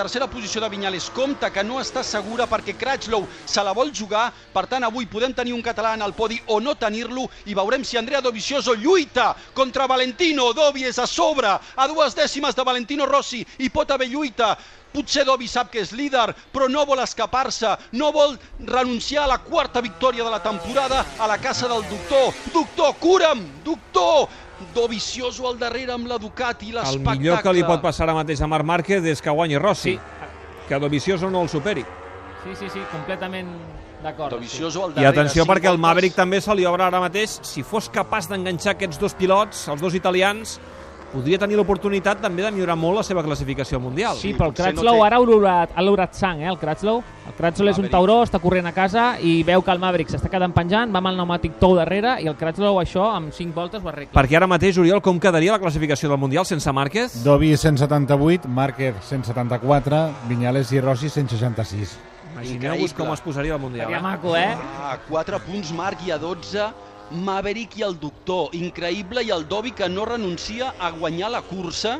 tercera posició de Vinyales compta que no està segura perquè Cratchlow se la vol jugar, per tant avui podem tenir un català en el podi o no tenir-lo i veurem si Andrea Dovizioso lluita contra Valentino, Dovi és a sobre, a dues dècimes de Valentino Rossi i pot haver lluita, Potser Dovi sap que és líder, però no vol escapar-se, no vol renunciar a la quarta victòria de la temporada a la casa del doctor. Doctor, cura'm! Doctor! Dovizioso al darrere amb la Ducati, El l'espectacle. millor que li pot passar ara mateix a Marc Márquez és que guanyi Rossi. Sí, Que Dovizioso no el superi. sí, sí, sí completament d'acord. Dovizioso al I darrere. atenció cinc perquè el. Maverick també se li obre ara mateix. Si fos capaç d'enganxar aquests dos pilots, els dos italians, podria tenir l'oportunitat també de millorar molt la seva classificació mundial. Sí, però el potser no Cratchlow té- ara ha olorat, ha olorat sang, eh, el Cratchlow. El Cratchlow és un tauró, està corrent a casa i veu que el Maverick s'està quedant penjant, va amb el pneumàtic tou darrere i el Cratchlow això amb 5 voltes ho arregla. Perquè ara mateix, Oriol, com quedaria la classificació del Mundial sense Márquez? Dovi 178, Márquez 174, Vinyales i Rossi 166. Imagineu-vos com es posaria el Mundial. Seria Eh? maco, eh? Ah, 4 punts Marc i a 12 Maverick i el doctor. Increïble i el Dovi que no renuncia a guanyar la cursa.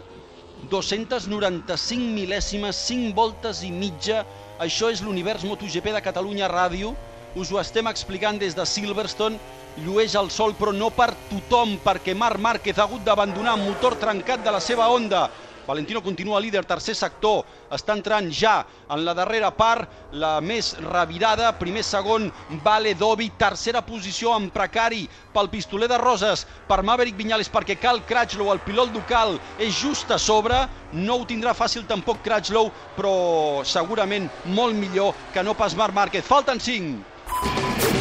295 mil·lèsimes, 5 voltes i mitja. Això és l'univers MotoGP de Catalunya Ràdio. Us ho estem explicant des de Silverstone. Llueix el sol, però no per tothom, perquè Marc Márquez ha hagut d'abandonar amb motor trencat de la seva Honda. Valentino continua líder, tercer sector, està entrant ja en la darrera part, la més revirada, primer, segon, Vale Dovi, tercera posició en precari pel pistoler de Roses, per Maverick Viñales, perquè Cal Cratchlow, el pilot local, és just a sobre, no ho tindrà fàcil tampoc Cratchlow, però segurament molt millor que no pas Marc Márquez. Falten 5.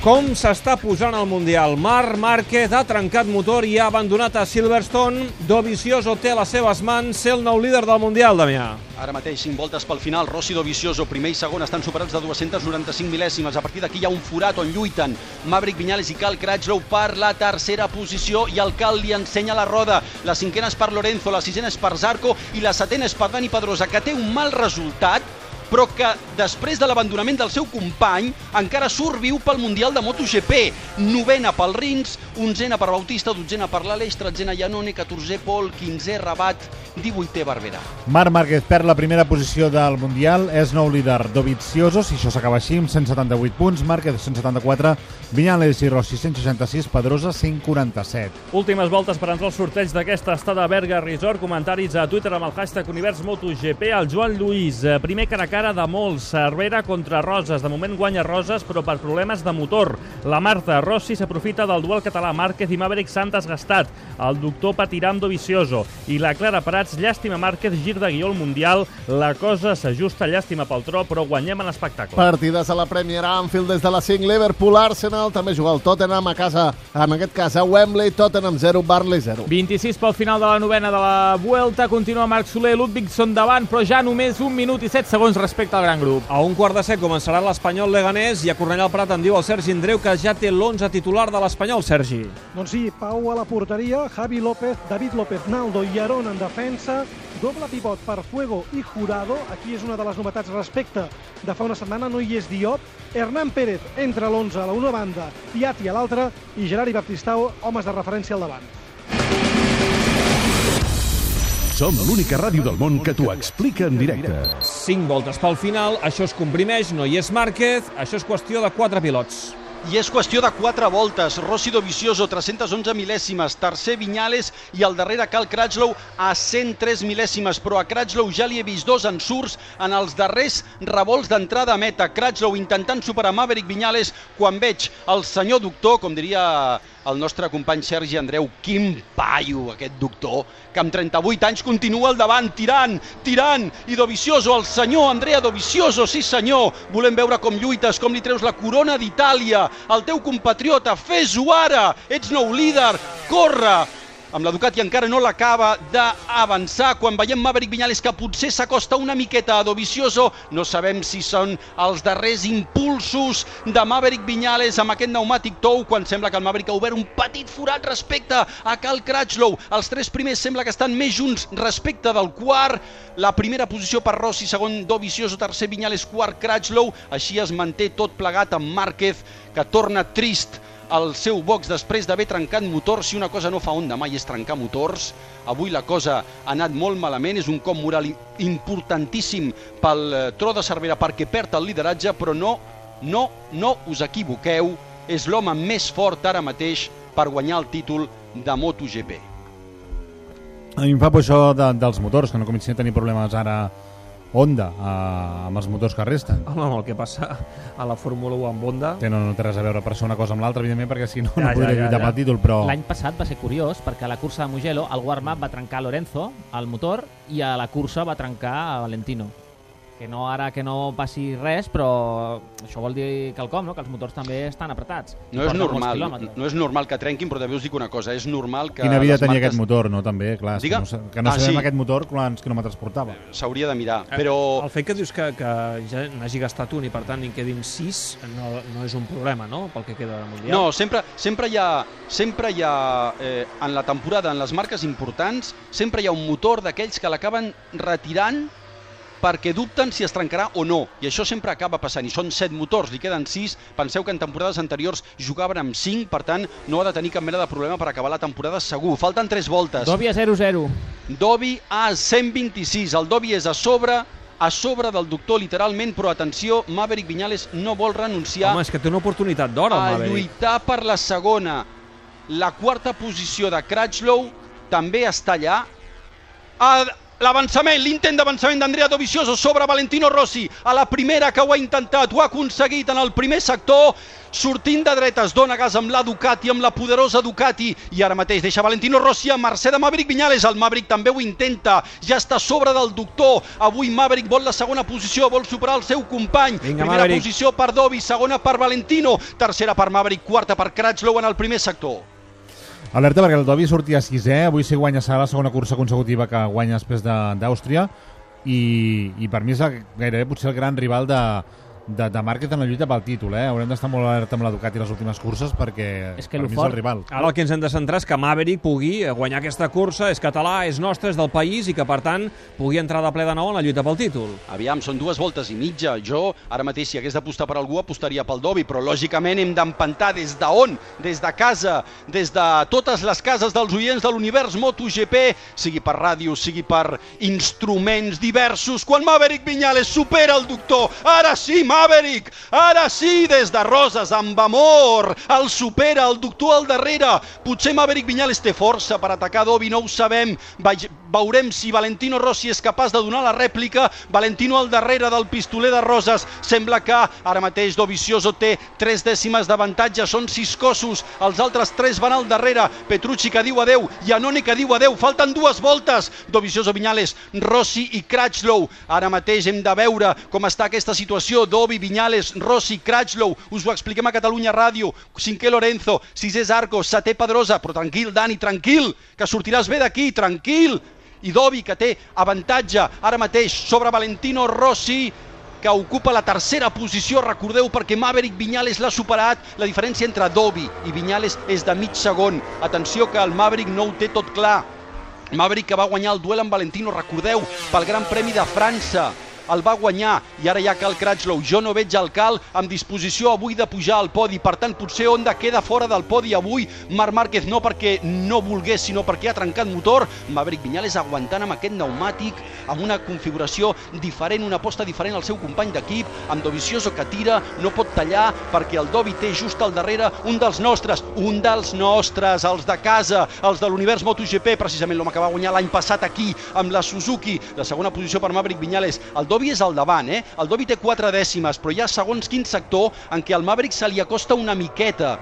Com s'està posant el Mundial? Marc Márquez ha trencat motor i ha abandonat a Silverstone. Dovizioso té a les seves mans ser el nou líder del Mundial, Damià. Ara mateix 5 voltes pel final, Rossi Dovizioso, primer i segon estan superats de 295 mil·lèsimes. A partir d'aquí hi ha un forat on lluiten Maverick Viñales i Cal Cratchlow per la tercera posició i el Cal li ensenya la roda. La cinquena és per Lorenzo, la sisena és per Zarco i la setena és per Dani Pedrosa, que té un mal resultat però que després de l'abandonament del seu company encara surt viu pel Mundial de MotoGP. Novena pel Rins, onzena per Bautista, dotzena per l'Aleix, tretzena Janone, catorzè Pol, quinzè Rabat, divuitè Barberà. Marc Márquez perd la primera posició del Mundial, és nou líder Dovizioso, si això s'acaba així, amb 178 punts, Márquez 174, Vinyales i Rossi 166, Pedrosa 147. Últimes voltes per entrar al sorteig d'aquesta estada a Berga Resort. Comentaris a Twitter amb el hashtag Univers MotoGP. El Joan Lluís, eh, primer cara a cara de molts. Cervera contra Roses. De moment guanya Roses, però per problemes de motor. La Marta Rossi s'aprofita del duel català. Márquez i Maverick s'han desgastat. El doctor patirà amb Dovizioso. I la Clara Prats, llàstima Márquez, gir de guió al Mundial. La cosa s'ajusta, llàstima pel tro, però guanyem en espectacle. Partides a la Premier Anfield des de la 5, Liverpool, Arsenal, també juga el Tottenham a casa, en aquest cas a Wembley, Tottenham 0, Barley 0. 26 pel final de la novena de la Vuelta. Continua Marc Soler, Ludvigson davant, però ja només un minut i 7 segons respecte al gran grup. A un quart de set començarà l'Espanyol Leganés i a Cornellà al Prat em diu el Sergi Andreu que ja té l'11 titular de l'Espanyol, Sergi. Doncs sí, Pau a la porteria, Javi López, David López, Naldo i Aron en defensa, doble pivot per Fuego i Jurado, aquí és una de les novetats respecte de fa una setmana, no hi és Diop, Hernán Pérez entra a l'11 a la una banda, Piatti a l'altra i Gerard i Baptistao, homes de referència al davant. Som l'única ràdio del món que t'ho explica en directe. 5 voltes pel final, això es comprimeix, no hi és Márquez, això és qüestió de 4 pilots. I és qüestió de 4 voltes. Rossi Dovizioso, 311 mil·lèsimes. Tercer Vinyales i al darrere Cal Cratchlow a 103 mil·lèsimes. Però a Cratchlow ja li he vist dos ensurts en els darrers revolts d'entrada a meta. Cratchlow intentant superar Maverick Vinyales quan veig el senyor doctor, com diria el nostre company Sergi Andreu, quin paio aquest doctor, que amb 38 anys continua al davant, tirant, tirant, i Dovizioso, el senyor Andrea Dovizioso, sí senyor, volem veure com lluites, com li treus la corona d'Itàlia, el teu compatriota, fes-ho ara, ets nou líder, corre, amb la Ducati encara no l'acaba d'avançar. Quan veiem Maverick Viñales que potser s'acosta una miqueta a Dovizioso, no sabem si són els darrers impulsos de Maverick Viñales amb aquest pneumàtic tou, quan sembla que el Maverick ha obert un petit forat respecte a Cal Cratchlow. Els tres primers sembla que estan més junts respecte del quart. La primera posició per Rossi, segon Dovizioso, tercer Viñales, quart Cratchlow. Així es manté tot plegat amb Márquez, que torna trist al seu box després d'haver trencat motors. Si una cosa no fa Honda mai és trencar motors, avui la cosa ha anat molt malament, és un cop moral importantíssim pel eh, Tro de Cervera perquè perd el lideratge, però no, no, no us equivoqueu, és l'home més fort ara mateix per guanyar el títol de MotoGP. A mi em fa por això de, dels motors, que no comencin a tenir problemes ara Honda eh, amb els motors que resten. Home, amb el que passa a la Fórmula 1 amb Honda... Té, no, no té res a veure per ser una cosa amb l'altra, evidentment, perquè si no, Ja, no ja, podria ja, lluitar ja. pel títol, però... L'any passat va ser curiós perquè a la cursa de Mugello el warm-up va trencar Lorenzo, el motor, i a la cursa va trencar Valentino. Que no ara que no passi res, però això vol dir quelcom, no? que els motors també estan apretats. No és normal, no és normal que trenquin, però també us dic una cosa, és normal que Quina vida tenia marques- aquest motor, no? També, clar, que no, que no Ah, sabem sí. aquest motor quants quilòmetres portava. S'hauria de mirar, Eh, però... El fet que dius que, que ja n'hagi gastat un i per tant en quedin sis no, no és un problema, no?, pel que queda de Mundial. No, sempre, sempre hi ha, sempre hi ha eh, en la temporada, en les marques importants, sempre hi ha un motor d'aquells que l'acaben retirant perquè dubten si es trencarà o no. I això sempre acaba passant. I són set motors, li queden sis. Penseu que en temporades anteriors jugaven amb cinc, per tant, no ha de tenir cap mena de problema per acabar la temporada segur. Falten tres voltes. Dobby a 0-0. Dobby a 126. El Dobby és a sobre a sobre del doctor, literalment, però atenció, Maverick Viñales no vol renunciar Home, és que té una oportunitat d'or, el a Maverick. lluitar per la segona. La quarta posició de Cratchlow també està allà. A L'avançament, l'intent d'avançament d'Andrea Dovizioso sobre Valentino Rossi. A la primera que ho ha intentat, ho ha aconseguit en el primer sector, sortint de dretes, dona gas amb la Ducati, amb la poderosa Ducati, i ara mateix deixa Valentino Rossi a mercè de Maverick Viñales. El Maverick també ho intenta, ja està sobre del doctor. Avui Maverick vol la segona posició, vol superar el seu company. Vinga, Primera Maverick. posició per Dovi, segona per Valentino, tercera per Maverick, quarta per Cratchlow en el primer sector. Alerta perquè el Dobby sortia sisè, avui si guanya serà la segona cursa consecutiva que guanya després de- d'Àustria. I, i per mi és el, gairebé potser el gran rival de, de, de Márquez en la lluita pel títol, eh? Haurem d'estar molt alerta amb la Ducati les últimes curses perquè És que per mi fort- és el rival. Ara el que ens hem de centrar és que Maverick pugui guanyar aquesta cursa, és català, és nostre, és del país i que, per tant, pugui entrar de ple de nou en la lluita pel títol. Aviam, són dues voltes i mitja. Jo, ara mateix, si hagués d'apostar per algú, apostaria pel Dovi, però lògicament hem d'empantar des d'on? Des de casa, des de totes les cases dels oients de l'univers MotoGP, sigui per ràdio, sigui per instruments diversos. Quan Maverick Viñales supera el doctor, ara sí, Maverick! Ara sí, des de Roses, amb amor, el supera, el doctor al darrere. Potser Maverick Viñales té força per atacar Dovi, no ho sabem. Vaig- Veurem si Valentino Rossi és capaç de donar la rèplica. Valentino al darrere del pistoler de Roses. Sembla que ara mateix Dovizioso té tres dècimes d'avantatge, són sis cossos. Els altres tres van al darrere. Petrucci que diu adeu, Iannone que diu adeu. Falten dues voltes. Dovizioso Viñales, Rossi i Cratchlow. Ara mateix hem de veure com està aquesta situació. Dovi, Viñales, Rossi, Cratchlow. Us ho expliquem a Catalunya Ràdio. Cinquè Lorenzo, sisè Zarco, setè Pedrosa. Però tranquil, Dani, tranquil, que sortiràs bé d'aquí, tranquil. I Dovi, que té avantatge ara mateix sobre Valentino Rossi, que ocupa la tercera posició, recordeu, perquè Maverick Viñales l'ha superat. La diferència entre Dovi i Viñales és de mig segon. Atenció que el Maverick no ho té tot clar. Maverick que va guanyar el duel amb Valentino, recordeu, pel Gran Premi de França el va guanyar i ara ja cal Cratchlow. Jo no veig el Cal amb disposició avui de pujar al podi, per tant potser Honda queda fora del podi avui. Marc Márquez no perquè no volgués, sinó perquè ha trencat motor. Maverick Viñales aguantant amb aquest pneumàtic, amb una configuració diferent, una aposta diferent al seu company d'equip, amb Dovizioso que tira, no pot tallar perquè el Dovi té just al darrere un dels nostres, un dels nostres, els de casa, els de l'univers MotoGP, precisament l'home que va guanyar l'any passat aquí amb la Suzuki. La segona posició per Maverick Viñales. El Dovi és al davant, eh? El Dovi té quatre dècimes, però hi ha segons quin sector en què el Maverick se li acosta una miqueta.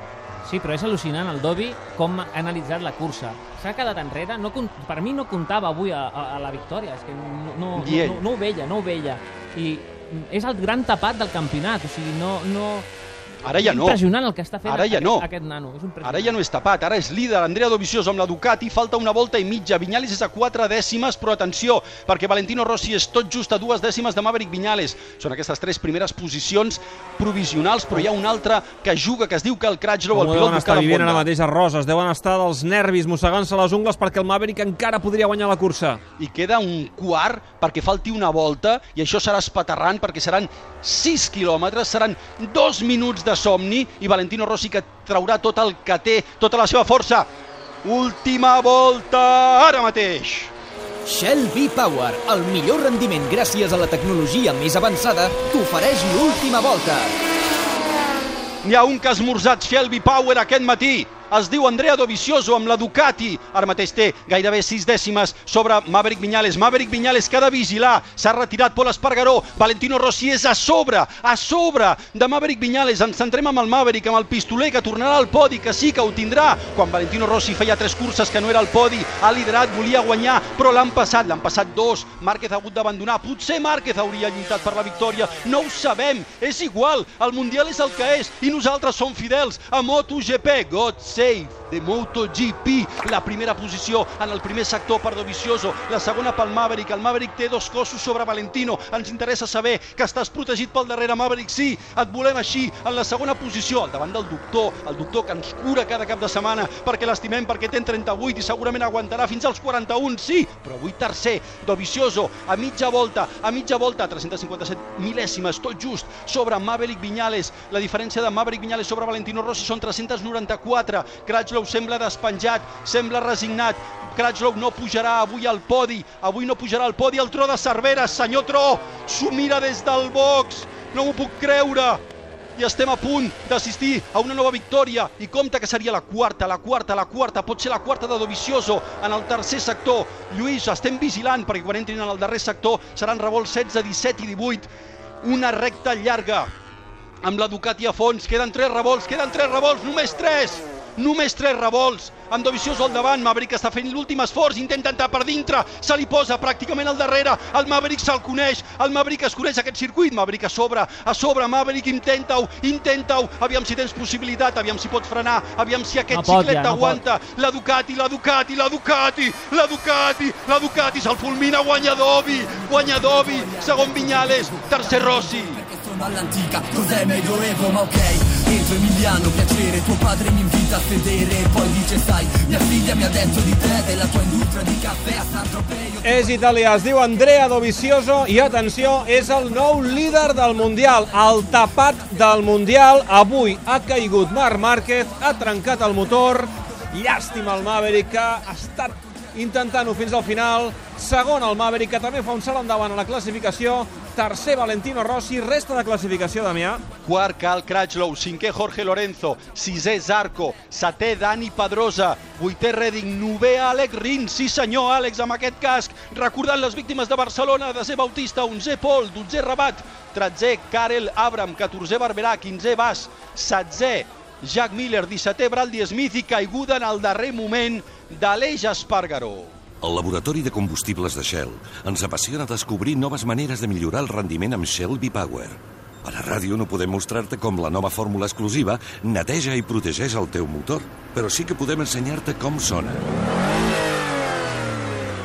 Sí, però és al·lucinant el Dobby com ha analitzat la cursa. S'ha quedat enrere, no, per mi no comptava avui a, a, a la victòria, és que no, no, no, no, no ho veia, no ho veia. I és el gran tapat del campionat, o sigui, no... no... Ara ja no. Impressionant el que està fent Ara ja aquest, no. aquest nano. És. Ara ja no és tapat, ara és líder. Andrea Dovizioso amb la Ducati, falta una volta i mitja. Viñales és a quatre dècimes, però atenció, perquè Valentino Rossi és tot just a dues dècimes de Maverick Viñales. Són aquestes tres primeres posicions provisionals, però hi ha una altra que juga, que es diu que el Cratchlow, el pilot deuen estar local amb vivint ara mateix a Roses. Deuen estar dels nervis, mossegant-se les ungles perquè el Maverick encara podria guanyar la cursa. i queda un quart perquè falti una volta i això serà espaterrant perquè seran 6 quilòmetres, seran dos minuts de somni i Valentino Rossi que traurà tot el que té, tota la seva força. Última volta, ara mateix. Shell V-Power, el millor rendiment gràcies a la tecnologia més avançada, t'ofereix l'última volta. N'hi ha un que ha esmorzat Shell V-Power aquest matí. Es diu Andrea Dovizioso amb la Ducati. Ara mateix té gairebé 6 dècimes sobre Maverick Viñales. Maverick Viñales que ha de vigilar. S'ha retirat Pol Espargaró. Valentino Rossi és a sobre, a sobre de Maverick Viñales. Ens centrem amb el Maverick, amb el pistoler que tornarà al podi, que sí que ho tindrà. Quan Valentino Rossi feia tres curses que no era al podi, ha liderat, volia guanyar, però l'han passat, l'han passat dos. Márquez ha hagut d'abandonar. Potser Márquez hauria lluitat per la victòria. No ho sabem. És igual. El Mundial és el que és i nosaltres som fidels a MotoGP. God save de MotoGP. La primera posició en el primer sector per Dovizioso, la segona pel Maverick. El Maverick té dos cossos sobre Valentino. Ens interessa saber que estàs protegit pel darrere Maverick. Sí, et volem així, en la segona posició, al davant del doctor, el doctor que ens cura cada cap de setmana perquè l'estimem, perquè té 38 i segurament aguantarà fins als 41, sí, però avui tercer, Dovizioso, a mitja volta, a mitja volta, 357 mil·lèsimes, tot just, sobre Maverick Viñales. La diferència de Maverick Viñales sobre Valentino Rossi són 394. Crutchlow sembla despenjat, sembla resignat. Crutchlow no pujarà avui al podi, avui no pujarà al podi el tro de Cervera, senyor Tro, s'ho mira des del box, no m'ho puc creure i estem a punt d'assistir a una nova victòria i compta que seria la quarta, la quarta, la quarta, pot ser la quarta de Dovizioso en el tercer sector. Lluís, estem vigilant perquè quan entrin en el darrer sector seran revolts 16, 17 i 18. Una recta llarga amb la Ducati a fons, queden tres revolts, queden tres revolts, només tres! Només tres revolts, amb Dovizioso al davant, Maverick està fent l'últim esforç, intenta entrar per dintre, se li posa pràcticament al darrere, el Maverick se'l coneix, el Maverick es coneix aquest circuit, Maverick a sobre, a sobre, Maverick intenta-ho, intenta-ho, aviam si tens possibilitat, aviam si pots frenar, aviam si aquest No xiclet ja, no la Ducati, la Ducati, la Ducati, la Ducati, la Ducati, se'l fulmina, guanya Dovi, guanya Dovi, segon Viñales, tercer Rossi. Sono all'antica, cos'è medioevo, ma ok Entro Emiliano, piacere, tuo padre mi invita a sedere. E poi dice, sai, mia figlia mi ha detto di te Della tua industria di caffè a San Tropeo. És italià, es diu Andrea Dovizioso i atenció, és el nou líder del Mundial, el tapat del Mundial. Avui ha caigut Marc Márquez, ha trencat el motor, llàstima el Maverick que ha estat intentant-ho fins al final. Segon el Maverick, que també fa un salt endavant a la classificació. Tercer Valentino Rossi, resta de classificació, Damià. Quart, Cal Crutchlow. Cinquè, Jorge Lorenzo. Sisè, Zarco. Setè, Dani Pedrosa. Vuitè, Redding. Novè, Àlex Rins. Sí, senyor, Àlex, amb aquest casc. Recordant les víctimes de Barcelona. Desè, Bautista. Onzè, Pol. Dotzè, Rabat. Tretzè, Karel Abram. Catorzè, Barberà. Quinzè, Bas. Setzè, Jack Miller. Dissetè, Bradley Smith. I caiguda en el darrer moment d'Aleix Espargaró. El laboratori de combustibles de Shell ens apassiona descobrir noves maneres de millorar el rendiment amb Shell V-Power. A la ràdio no podem mostrar-te com la nova fórmula exclusiva neteja i protegeix el teu motor, però sí que podem ensenyar-te com sona.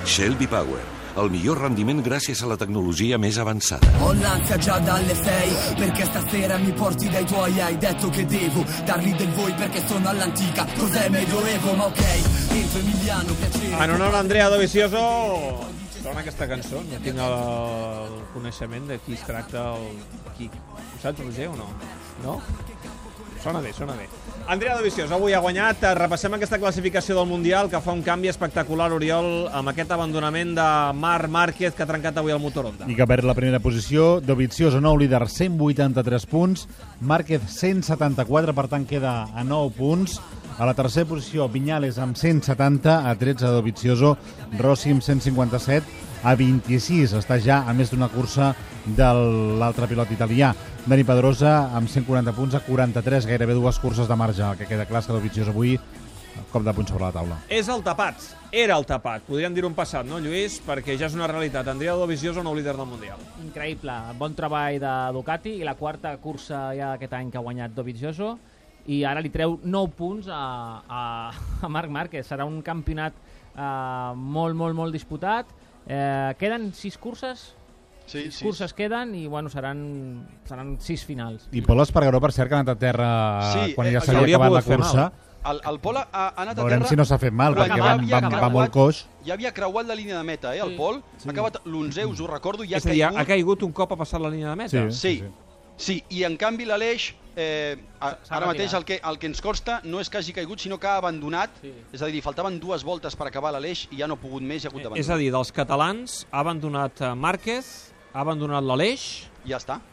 Shell V-Power, el millor rendiment gràcies a la tecnologia més avançada. Ho l'ansia già dalle sei Perché stasera mi porti dai tuoi Hai detto che devo dargli del voi Perché sono all'antica Cos'è medioevo ma ok Entro Emiliano, piacere En honor a Andrea Dovizioso, sona aquesta cançó, no tinc el, el coneixement de qui es tracta el... Qui... Ho saps, Roger, o no? No? Sona bé, sona bé. Andrea Dovizioso avui ha guanyat. Eh, Repassem aquesta classificació del Mundial que fa un canvi espectacular, Oriol, amb aquest abandonament de Marc Márquez que ha trencat avui el motor Honda. I que perd la primera posició. Dovizioso, nou líder, 183 punts. Márquez, 174, per tant queda a 9 punts. A la tercera posició, Viñales amb 170, a 13 Dovizioso, Rossi amb 157, a 26. Està ja a més d'una cursa de l'altre pilot italià. Dani Pedrosa amb 140 punts a 43, gairebé dues curses de marge, el que queda clar és que Dovizioso avui cop de punt sobre la taula. És el tapat, era el tapat, podríem dir un passat, no, Lluís? Perquè ja és una realitat. Andrea Dovizioso, nou líder del Mundial. Increïble, bon treball de Ducati i la quarta cursa ja aquest any que ha guanyat Dovizioso i ara li treu 9 punts a, a, a Marc Márquez. Serà un campionat eh, molt, molt, molt disputat. Eh, queden 6 curses, Sí, sis curses queden i bueno, seran, seran 6 finals. I Pol Espargaró, per cert, que ha anat a terra Sí, quan eh, ja s'havia hauria acabat la cursa. El, el Pol ha, ha anat a Veurem terra... si no s'ha fet mal, perquè va, va, va creuat- molt coix. Ja havia creuat la línia de meta, eh, el Sí. Pol. Ha acabat l'11, us ho recordo, i ha és a dir, ha, caigut... ha caigut un cop a passar la línia de meta. Sí. Sí, sí, i en canvi l'Aleix eh, ara mateix el que, el que ens consta no és que hagi caigut, sinó que ha abandonat. Sí. És a dir, faltaven dues voltes per acabar l'Aleix i ja no ha pogut més i ha hagut És a d'abandonar. dir, dels catalans ha abandonat eh, Márquez, ha abandonat l'Aleix Ja està.